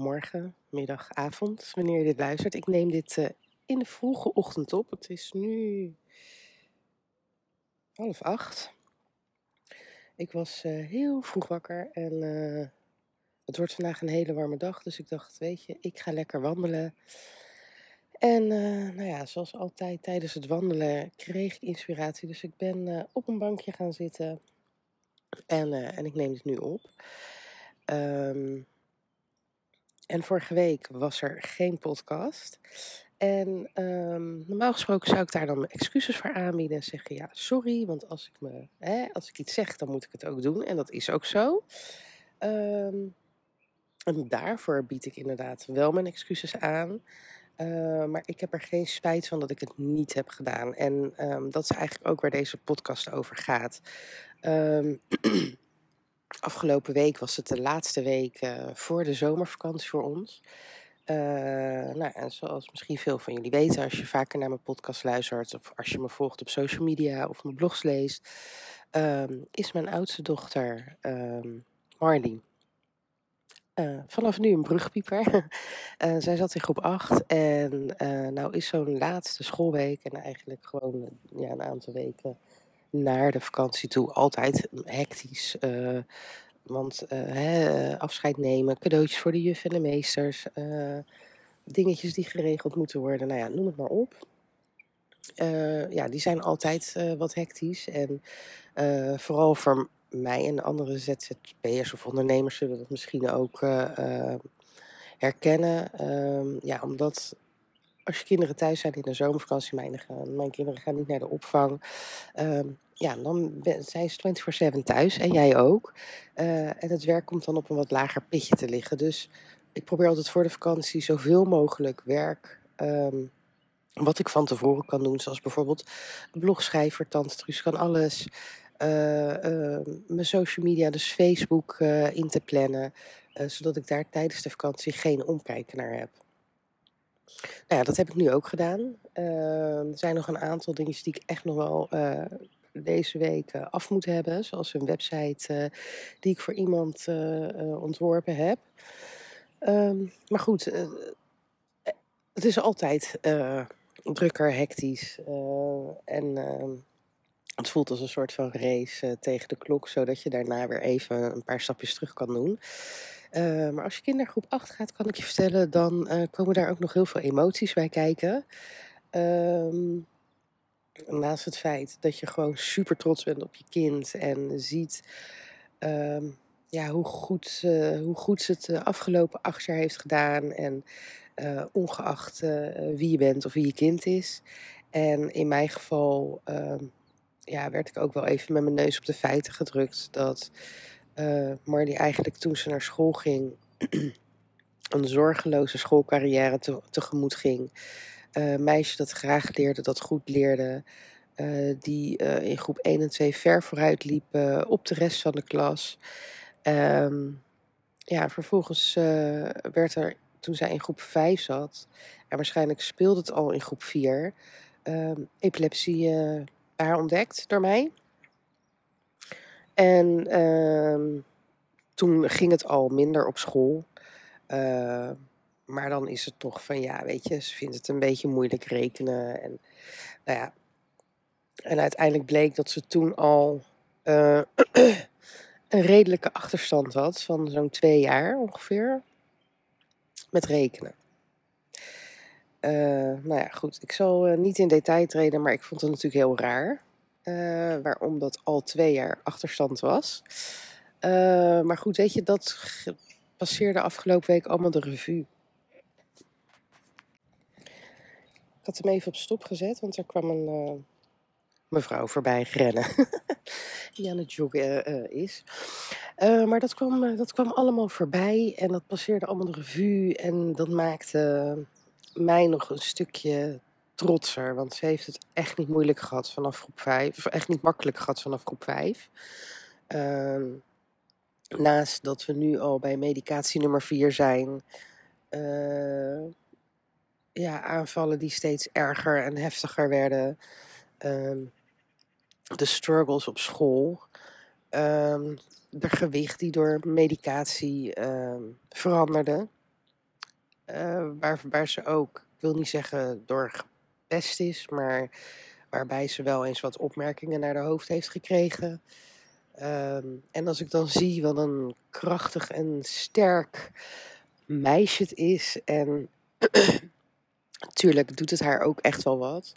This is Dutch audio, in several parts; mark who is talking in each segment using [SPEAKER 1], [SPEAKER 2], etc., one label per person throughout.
[SPEAKER 1] morgen, middag, avond, wanneer je dit luistert. Ik neem dit uh, in de vroege ochtend op. Het is nu half acht. Ik was uh, heel vroeg wakker en uh, het wordt vandaag een hele warme dag. Dus ik dacht, weet je, ik ga lekker wandelen. En nou ja, zoals altijd tijdens het wandelen kreeg ik inspiratie. Dus ik ben op een bankje gaan zitten en, en ik neem het nu op. Um, en vorige week was er geen podcast. En um, normaal gesproken zou ik daar dan mijn excuses voor aanbieden en zeggen: Ja, sorry, want als ik, me, hè, als ik iets zeg, dan moet ik het ook doen. En dat is ook zo. Um, en daarvoor bied ik inderdaad wel mijn excuses aan. Uh, maar ik heb er geen spijt van dat ik het niet heb gedaan. En um, dat is eigenlijk ook waar deze podcast over gaat. Afgelopen week was het de laatste week uh, voor de zomervakantie voor ons. Uh, nou, en zoals misschien veel van jullie weten, als je vaker naar mijn podcast luistert of als je me volgt op social media of mijn blogs leest, um, is mijn oudste dochter um, Marley. Uh, vanaf nu een brugpieper. zij zat in groep 8 en nou is zo'n laatste schoolweek en eigenlijk gewoon ja, een aantal weken naar de vakantie toe altijd hectisch. Uh, want uh, hè, afscheid nemen, cadeautjes voor de juf en de meesters, uh, dingetjes die geregeld moeten worden, nou ja, noem het maar op. ja, die zijn altijd wat hectisch. En vooral voor mij en andere ZZP'ers of ondernemers zullen dat misschien ook herkennen. Ehm, ja, omdat als je kinderen thuis zijn in de zomervakantie, mijn, mijn kinderen gaan niet naar de opvang. Um, ja, dan zijn ze 24-7 thuis en jij ook. Uh, en het werk komt dan op een wat lager pitje te liggen. Dus ik probeer altijd voor de vakantie zoveel mogelijk werk. Um, wat ik van tevoren kan doen, zoals bijvoorbeeld blogschrijver, Tante Truus kan alles. Uh, uh, mijn social media, dus Facebook, in te plannen. zodat ik daar tijdens de vakantie geen omkijken naar heb. Nou ja, dat heb ik nu ook gedaan. er zijn nog een aantal dingetjes die ik echt nog wel deze week uh, af moet hebben. Zoals een website uh, die ik voor iemand ontworpen heb. Um, maar goed, het is altijd drukker, hectisch. en ehm, het voelt als een soort van race tegen de klok, zodat je daarna weer even een paar stapjes terug kan doen. Maar als je kindergroep 8 gaat, kan ik je vertellen, dan komen daar ook nog heel veel emoties bij kijken. Um, Naast het feit dat je gewoon super trots bent op je kind en ziet um, ja, hoe, goed, uh, hoe goed ze het de afgelopen acht jaar heeft gedaan. En ongeacht wie je bent of wie je kind is. En in mijn geval um, ja, werd ik ook wel even met mijn neus op de feiten gedrukt dat Marley eigenlijk toen ze naar school ging een zorgeloze schoolcarrière te, tegemoet ging uh, meisje dat graag leerde, dat goed leerde. Uh, die in groep 1 en 2 ver vooruit liep op de rest van de klas. Um, ja, vervolgens werd er, toen zij in groep 5 zat, en waarschijnlijk speelde het al in groep 4, um, epilepsie bij haar ontdekt door mij. En um, toen ging het al minder op school. Uh, maar dan is het toch van ja, weet je, ze vindt het een beetje moeilijk rekenen. En, nou ja. en uiteindelijk bleek dat ze toen al uh, een redelijke achterstand had van zo'n twee jaar ongeveer met rekenen. Uh, nou ja, goed. Ik zal niet in detail treden, maar ik vond het natuurlijk heel raar. Waarom dat al twee jaar achterstand was. maar goed, weet je, dat passeerde afgelopen week allemaal de revue. Ik had hem even op stop gezet, want er kwam een uh, mevrouw voorbij rennen. die aan het joggen is. Maar dat kwam, dat kwam allemaal voorbij en dat passeerde allemaal de revue. En dat maakte mij nog een stukje trotser. Want ze heeft het echt niet moeilijk gehad vanaf groep 5. Of echt niet makkelijk gehad vanaf groep 5. Ehm, naast dat we nu al bij medicatie nummer 4 zijn. Uh, ja, aanvallen die steeds erger en heftiger werden. Ehm, de struggles op school. Um, de gewicht die door medicatie veranderde. Uh, waar, waar ze ook, ik wil niet zeggen door gepest is, maar waarbij ze wel eens wat opmerkingen naar de hoofd heeft gekregen. Ehm, en als ik dan zie wat een krachtig en sterk meisje het is. En natuurlijk doet het haar ook echt wel wat.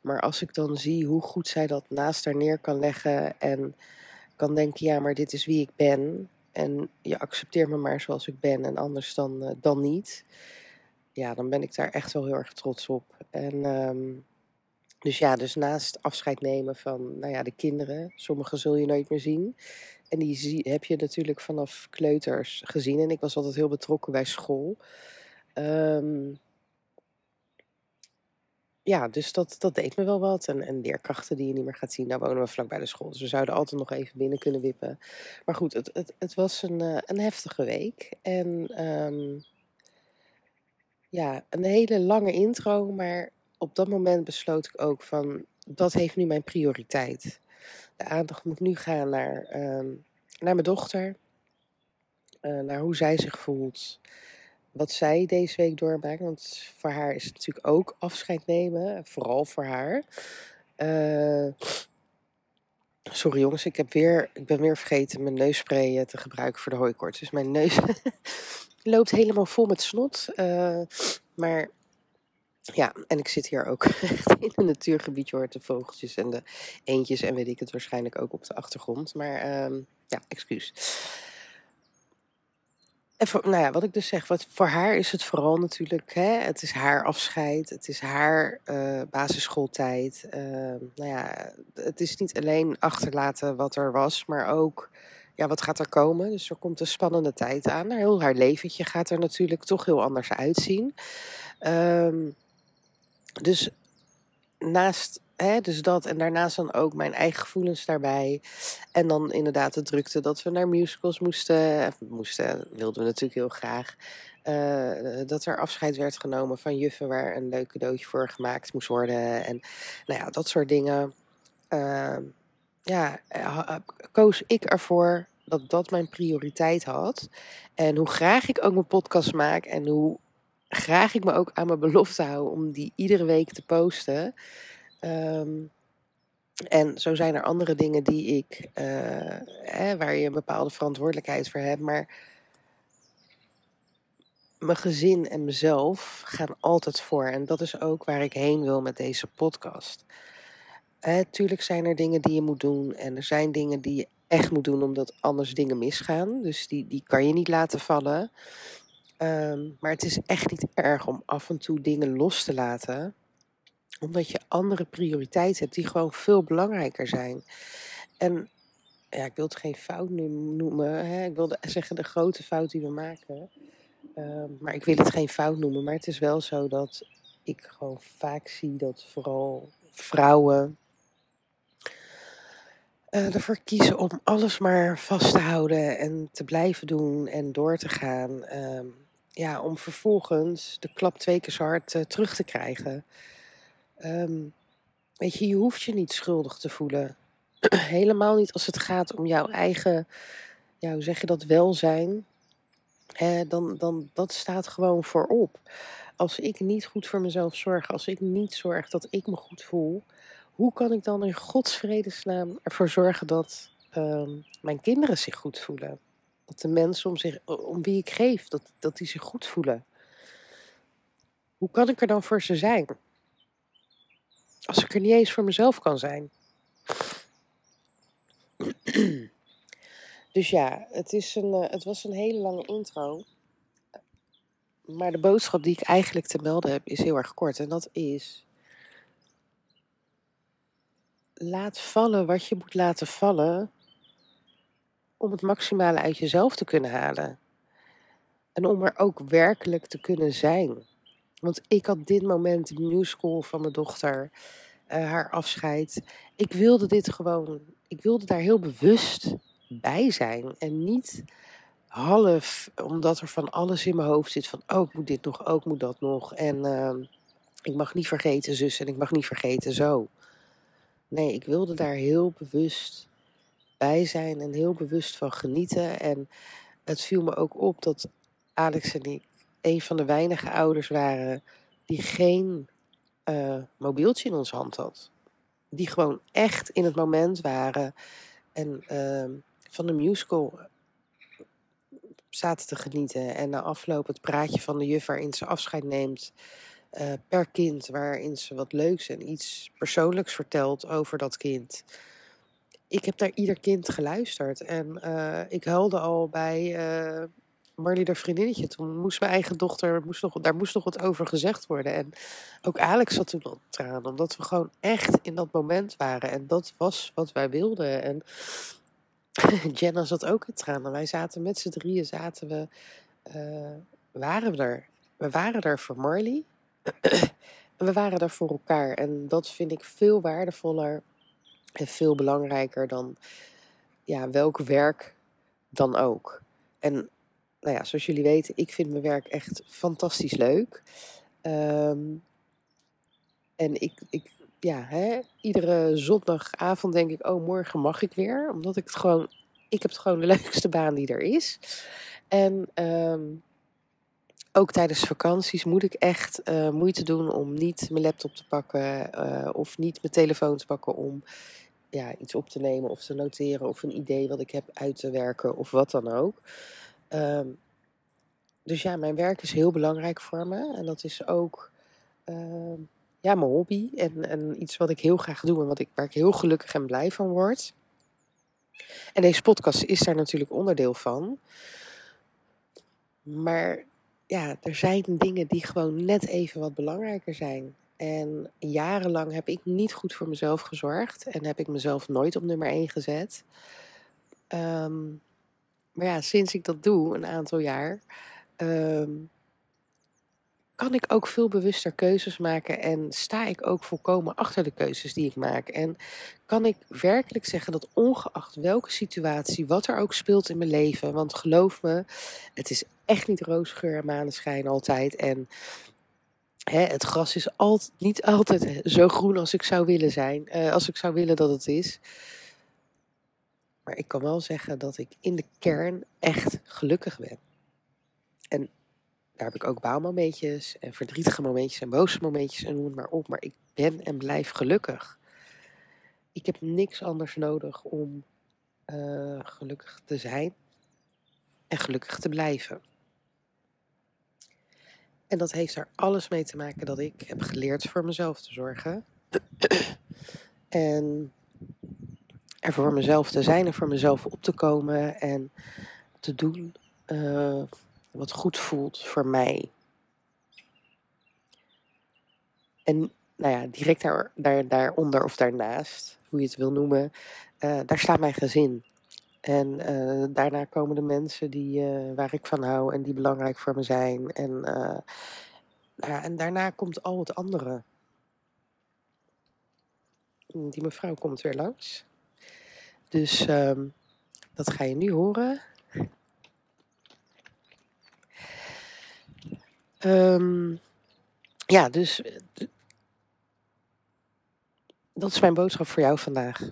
[SPEAKER 1] Maar als ik dan zie hoe goed zij dat naast haar neer kan leggen en kan denken, ja, maar dit is wie ik ben. En je accepteert me maar zoals ik ben en anders dan, uh, dan niet. Ja, dan ben ik daar echt wel heel erg trots op. En um, dus ja, dus naast afscheid nemen van nou ja, de kinderen, sommige zul je nooit meer zien. En die zie, heb je natuurlijk vanaf kleuters gezien. En ik was altijd heel betrokken bij school. Um, ja, dus dat, dat deed me wel wat. En, en leerkrachten die je niet meer gaat zien. Daar wonen we vlak bij de school. Dus we zouden altijd nog even binnen kunnen wippen. Maar goed, het, het, het was een, uh, een heftige week. En um, ja, een hele lange intro. Maar op dat moment besloot ik ook van, dat heeft nu mijn prioriteit. De aandacht moet nu gaan naar, um, naar mijn dochter. Uh, naar hoe zij zich voelt. Wat zij deze week doormaakt. Want voor haar is het natuurlijk ook afscheid nemen. Vooral voor haar. Uh, sorry jongens, ik, heb weer, ik ben weer vergeten mijn neusspray te gebruiken voor de hooikoorts. Dus mijn neus loopt helemaal vol met snot. Uh, maar ja, en ik zit hier ook echt in een natuurgebied. Je hoort de vogeltjes en de eendjes en weet ik het waarschijnlijk ook op de achtergrond. Maar um, ja, excuus. En nou ja, wat ik dus zeg, wat, voor haar is het vooral natuurlijk, hè, het is haar afscheid, het is haar uh, basisschooltijd. Uh, nou ja, het is niet alleen achterlaten wat er was, maar ook, ja, wat gaat er komen? Dus er komt een spannende tijd aan. Heel haar leventje gaat er natuurlijk toch heel anders uitzien. Um, dus naast hè, dus dat en daarnaast dan ook mijn eigen gevoelens daarbij. En dan inderdaad de drukte dat we naar musicals moesten. moesten, wilden we natuurlijk heel graag. Uh, dat er afscheid werd genomen van juffen waar een leuk cadeautje voor gemaakt moest worden. En nou ja, dat soort dingen. Uh, ja, koos ik ervoor dat dat mijn prioriteit had. En hoe graag ik ook mijn podcast maak en hoe graag ik me ook aan mijn belofte hou om die iedere week te posten. Um, en zo zijn er andere dingen die ik, hè, waar je een bepaalde verantwoordelijkheid voor hebt. Maar mijn gezin en mezelf gaan altijd voor. En dat is ook waar ik heen wil met deze podcast. Hè, tuurlijk zijn er dingen die je moet doen. En er zijn dingen die je echt moet doen omdat anders dingen misgaan. Dus die, die kan je niet laten vallen. Um, maar het is echt niet erg om af en toe dingen los te laten, omdat je andere prioriteiten hebt die gewoon veel belangrijker zijn. En ja, ik wil het geen fout noemen, hè? ik wilde zeggen de grote fout die we maken, um, maar ik wil het geen fout noemen. Maar het is wel zo dat ik gewoon vaak zie dat vooral vrouwen uh, ervoor kiezen om alles maar vast te houden en te blijven doen en door te gaan. Um, ja, om vervolgens de klap twee keer zo hard uh, terug te krijgen. Um, weet je, je hoeft je niet schuldig te voelen. Helemaal niet als het gaat om jouw eigen, ja, hoe zeg je dat, welzijn. Dan, dan, dat staat gewoon voorop. Als ik niet goed voor mezelf zorg, als ik niet zorg dat ik me goed voel, hoe kan ik dan in Gods vredesnaam ervoor zorgen dat um, mijn kinderen zich goed voelen? Dat de mensen om, zich, om wie ik geef, dat, dat die zich goed voelen. Hoe kan ik er dan voor ze zijn? Als ik er niet eens voor mezelf kan zijn. Dus ja, het, is een, eh, het was een hele lange intro. Maar de boodschap die ik eigenlijk te melden heb is heel erg kort. En dat is. Laat vallen wat je moet laten vallen om het maximale uit jezelf te kunnen halen. En om er ook werkelijk te kunnen zijn. Want ik had dit moment, de musical van mijn dochter, uh, haar afscheid. Ik wilde dit gewoon, ik wilde daar heel bewust bij zijn. En niet half, omdat er van alles in mijn hoofd zit van, oh, ik moet dit nog, ook oh, moet dat nog. En uh, ik mag niet vergeten zus en ik mag niet vergeten zo. Nee, ik wilde daar heel bewust bij zijn en heel bewust van genieten. En het viel me ook op dat Alex en ik een van de weinige ouders waren die geen uh, mobieltje in ons hand had. Die gewoon echt in het moment waren en uh, van de musical zaten te genieten. En na afloop het praatje van de juf waarin ze afscheid neemt uh, per kind, waarin ze wat leuks en iets persoonlijks vertelt over dat kind. Ik heb naar ieder kind geluisterd en uh, ik huilde al bij uh, Marley, haar vriendinnetje. Toen moest mijn eigen dochter, moest nog, daar moest nog wat over gezegd worden. En ook Alex zat toen al tranen, omdat we gewoon echt in dat moment waren. En dat was wat wij wilden. En Jenna zat ook in tranen. Wij zaten met z'n drieën, zaten we, waren we er. We waren er voor Marley. We waren er voor elkaar. En dat vind ik veel waardevoller en veel belangrijker dan ja, welk werk dan ook. En nou ja, zoals jullie weten, ik vind mijn werk echt fantastisch leuk. Um, en ik, ik ja, hè, iedere zondagavond denk ik, oh, morgen mag ik weer. Omdat ik het gewoon, ik heb het gewoon de leukste baan die er is. En um, ook tijdens vakanties moet ik echt uh, moeite doen om niet mijn laptop te pakken uh, of niet mijn telefoon te pakken om ja, iets op te nemen of te noteren of een idee wat ik heb uit te werken of wat dan ook. Um, dus ja, mijn werk is heel belangrijk voor me en dat is ook uh, ja, mijn hobby en, en iets wat ik heel graag doe en wat ik, waar ik heel gelukkig en blij van word. En deze podcast is daar natuurlijk onderdeel van. Maar ja, er zijn dingen die gewoon net even wat belangrijker zijn. En jarenlang heb ik niet goed voor mezelf gezorgd en heb ik mezelf nooit op nummer 1 gezet. Um, maar ja, sinds ik dat doe, een aantal jaar, um, kan ik ook veel bewuster keuzes maken en sta ik ook volkomen achter de keuzes die ik maak. En kan ik werkelijk zeggen dat ongeacht welke situatie, wat er ook speelt in mijn leven, want geloof me, het is echt niet roosgeur en maneschijn altijd. En het gras is altijd, niet altijd zo groen als ik zou willen zijn, uh, als ik zou willen dat het is. Maar ik kan wel zeggen dat ik in de kern echt gelukkig ben. En daar heb ik ook baalmomentjes en verdrietige momentjes en boze momentjes en noem het maar op. Maar ik ben en blijf gelukkig. Ik heb niks anders nodig om uh, gelukkig te zijn en gelukkig te blijven. En dat heeft er alles mee te maken dat ik heb geleerd voor mezelf te zorgen. en er voor mezelf te zijn en voor mezelf op te komen en te doen uh, wat goed voelt voor mij. En nou ja, direct daar, daar, daaronder of daarnaast, hoe je het wil noemen, uh, daar staat mijn gezin. En uh, daarna komen de mensen die, uh, waar ik van hou en die belangrijk voor me zijn. En, nou en daarna komt al het andere. Die mevrouw komt weer langs. Dus um, dat ga je nu horen. Um, ja, dus dat is mijn boodschap voor jou vandaag.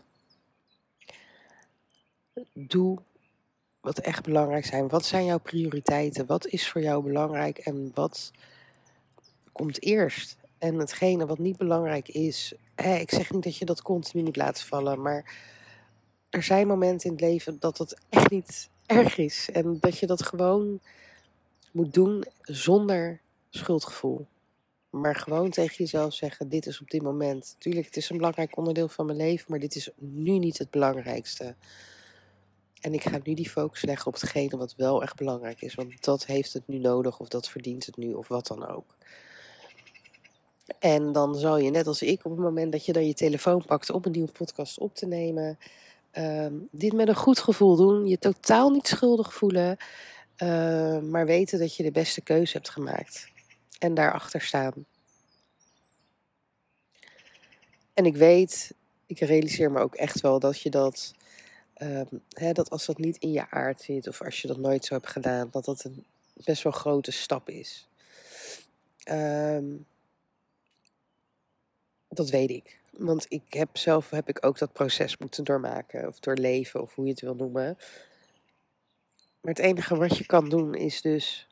[SPEAKER 1] Doe wat echt belangrijk zijn. Wat zijn jouw prioriteiten? Wat is voor jou belangrijk en wat komt eerst? En hetgene wat niet belangrijk is, hè, ik zeg niet dat je dat continu niet laat vallen, maar er zijn momenten in het leven dat het echt niet erg is. En dat je dat gewoon moet doen zonder schuldgevoel. Maar gewoon tegen jezelf zeggen: Dit is op dit moment. Tuurlijk, het is een belangrijk onderdeel van mijn leven, maar dit is nu niet het belangrijkste. En ik ga nu die focus leggen op hetgene wat wel echt belangrijk is. Want dat heeft het nu nodig, of dat verdient het nu, of wat dan ook. En dan zal je, net als ik, op het moment dat je dan je telefoon pakt om een nieuwe podcast op te nemen, um, dit met een goed gevoel doen. Je totaal niet schuldig voelen, uh, maar weten dat je de beste keuze hebt gemaakt. en daarachter staan. En ik weet, ik realiseer me ook echt wel dat je dat, ehm, hè, dat als dat niet in je aard zit of als je dat nooit zo hebt gedaan, dat dat een best wel grote stap is. Ehm, dat weet ik. Want ik heb zelf heb ik ook dat proces moeten doormaken of doorleven of hoe je het wil noemen. Maar het enige wat je kan doen is dus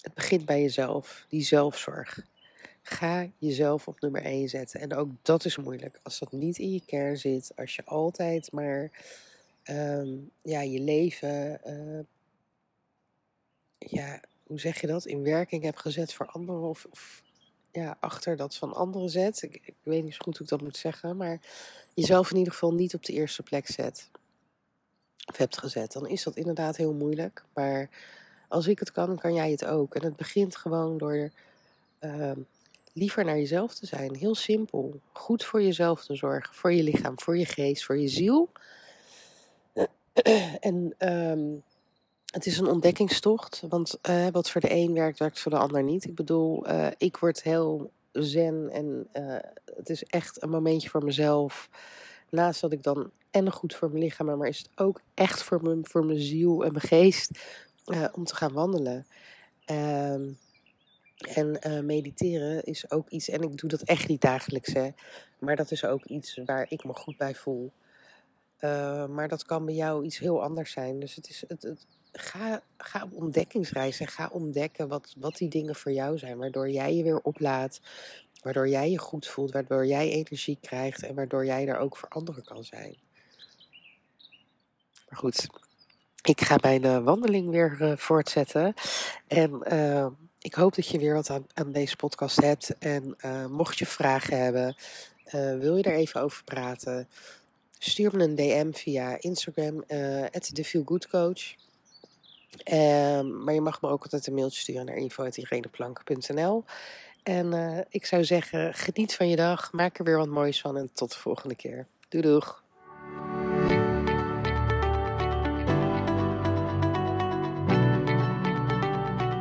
[SPEAKER 1] het begint bij jezelf, die zelfzorg. Ga jezelf op nummer 1 zetten. En ook dat is moeilijk. Als dat niet in je kern zit, als je altijd maar ehm, ja, je leven, uh, ja, hoe zeg je dat, in werking hebt gezet voor anderen of, of ja, achter dat van anderen zet. Ik, ik, weet niet zo goed hoe ik dat moet zeggen, maar jezelf in ieder geval niet op de eerste plek zet. Of hebt gezet, dan is dat inderdaad heel moeilijk. Maar als ik het kan, kan jij het ook. En het begint gewoon door uh, liever naar jezelf te zijn. Heel simpel. Goed voor jezelf te zorgen. Voor je lichaam, voor je geest, voor je ziel. en um, het is een ontdekkingstocht. Want uh, wat voor de een werkt, werkt voor de ander niet. Ik bedoel, uh, ik word heel zen en uh, het is echt een momentje voor mezelf. Naast dat ik dan en goed voor mijn lichaam, maar is het ook echt voor mijn, voor mijn ziel en mijn geest om te gaan wandelen. Um, en uh, mediteren is ook iets, en ik doe dat echt niet dagelijks, hè, maar dat is ook iets waar ik me goed bij voel. Uh, maar dat kan bij jou iets heel anders zijn. Dus het is, het, het, ga, ga op ontdekkingsreis en ga ontdekken wat, wat die dingen voor jou zijn. Waardoor jij je weer oplaadt, waardoor jij je goed voelt, waardoor jij energie krijgt en waardoor jij er ook voor anderen kan zijn. Maar goed, ik ga mijn uh, wandeling weer uh, voortzetten. En uh, ik hoop dat je weer wat aan, aan deze podcast hebt. En mocht je vragen hebben, wil je er even over praten, stuur me een DM via Instagram, uh, @thefeelgoodcoach. Um, maar je mag me ook altijd een mailtje sturen naar info.ireneplank.nl. En ik zou zeggen, geniet van je dag, maak er weer wat moois van en tot de volgende keer. Doei doeg!